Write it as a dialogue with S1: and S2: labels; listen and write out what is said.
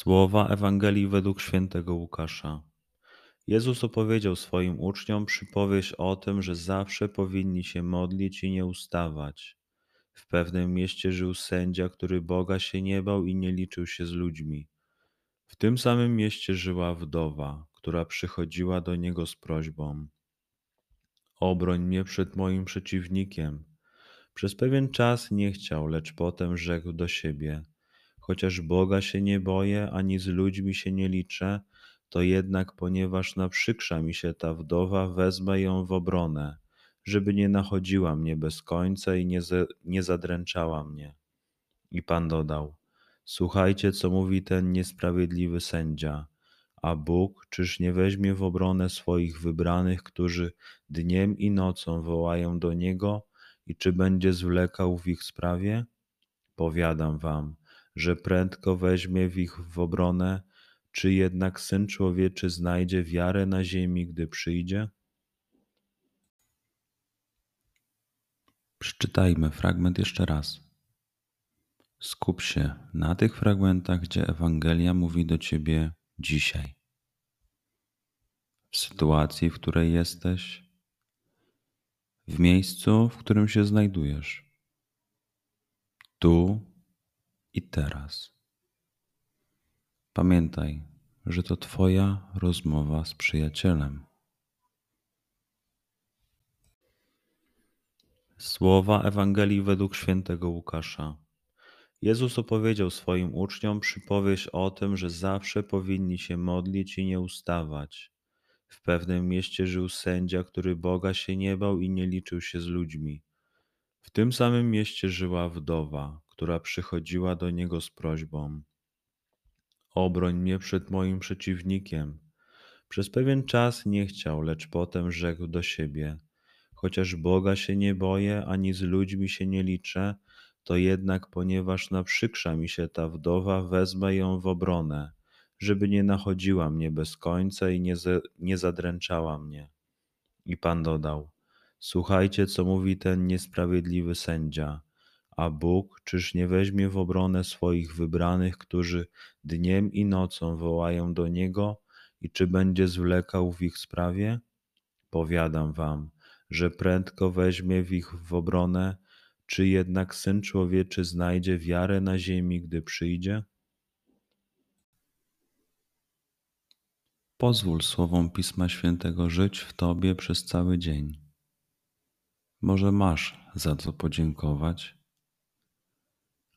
S1: Słowa Ewangelii według świętego Łukasza. Jezus opowiedział swoim uczniom przypowieść o tym, że zawsze powinni się modlić i nie ustawać. W pewnym mieście żył sędzia, który Boga się nie bał i nie liczył się z ludźmi. W tym samym mieście żyła wdowa, która przychodziła do niego z prośbą: Obroń mnie przed moim przeciwnikiem. Przez pewien czas nie chciał, lecz potem rzekł do siebie: Chociaż Boga się nie boję, ani z ludźmi się nie liczę, to jednak, ponieważ naprzykrza mi się ta wdowa, wezmę ją w obronę, żeby nie nachodziła mnie bez końca i nie, nie zadręczała mnie. I Pan dodał: Słuchajcie, co mówi ten niesprawiedliwy sędzia. A Bóg czyż nie weźmie w obronę swoich wybranych, którzy dniem i nocą wołają do Niego, i czy będzie zwlekał w ich sprawie? Powiadam wam, że prędko weźmie w ich w obronę, czy jednak syn człowieczy znajdzie wiarę na ziemi, gdy przyjdzie? Przeczytajmy fragment jeszcze raz. Skup się na tych fragmentach, gdzie Ewangelia mówi do ciebie dzisiaj. W sytuacji, w której jesteś, w miejscu, w którym się znajdujesz. Tu i teraz. Pamiętaj, że to Twoja rozmowa z przyjacielem. Słowa Ewangelii według świętego Łukasza. Jezus opowiedział swoim uczniom przypowieść o tym, że zawsze powinni się modlić i nie ustawać. W pewnym mieście żył sędzia, który Boga się nie bał i nie liczył się z ludźmi. W tym samym mieście żyła wdowa, która przychodziła do niego z prośbą: Obroń mnie przed moim przeciwnikiem. Przez pewien czas nie chciał, lecz potem rzekł do siebie: Chociaż Boga się nie boję, ani z ludźmi się nie liczę, to jednak, ponieważ naprzykrza mi się ta wdowa, wezmę ją w obronę, żeby nie nachodziła mnie bez końca i nie, nie zadręczała mnie. I Pan dodał: Słuchajcie, co mówi ten niesprawiedliwy sędzia. A Bóg czyż nie weźmie w obronę swoich wybranych, którzy dniem i nocą wołają do Niego, i czy będzie zwlekał w ich sprawie? Powiadam wam, że prędko weźmie w ich w obronę, czy jednak Syn Człowieczy znajdzie wiarę na ziemi, gdy przyjdzie? Pozwól słowom Pisma Świętego żyć w Tobie przez cały dzień. Może masz za co podziękować,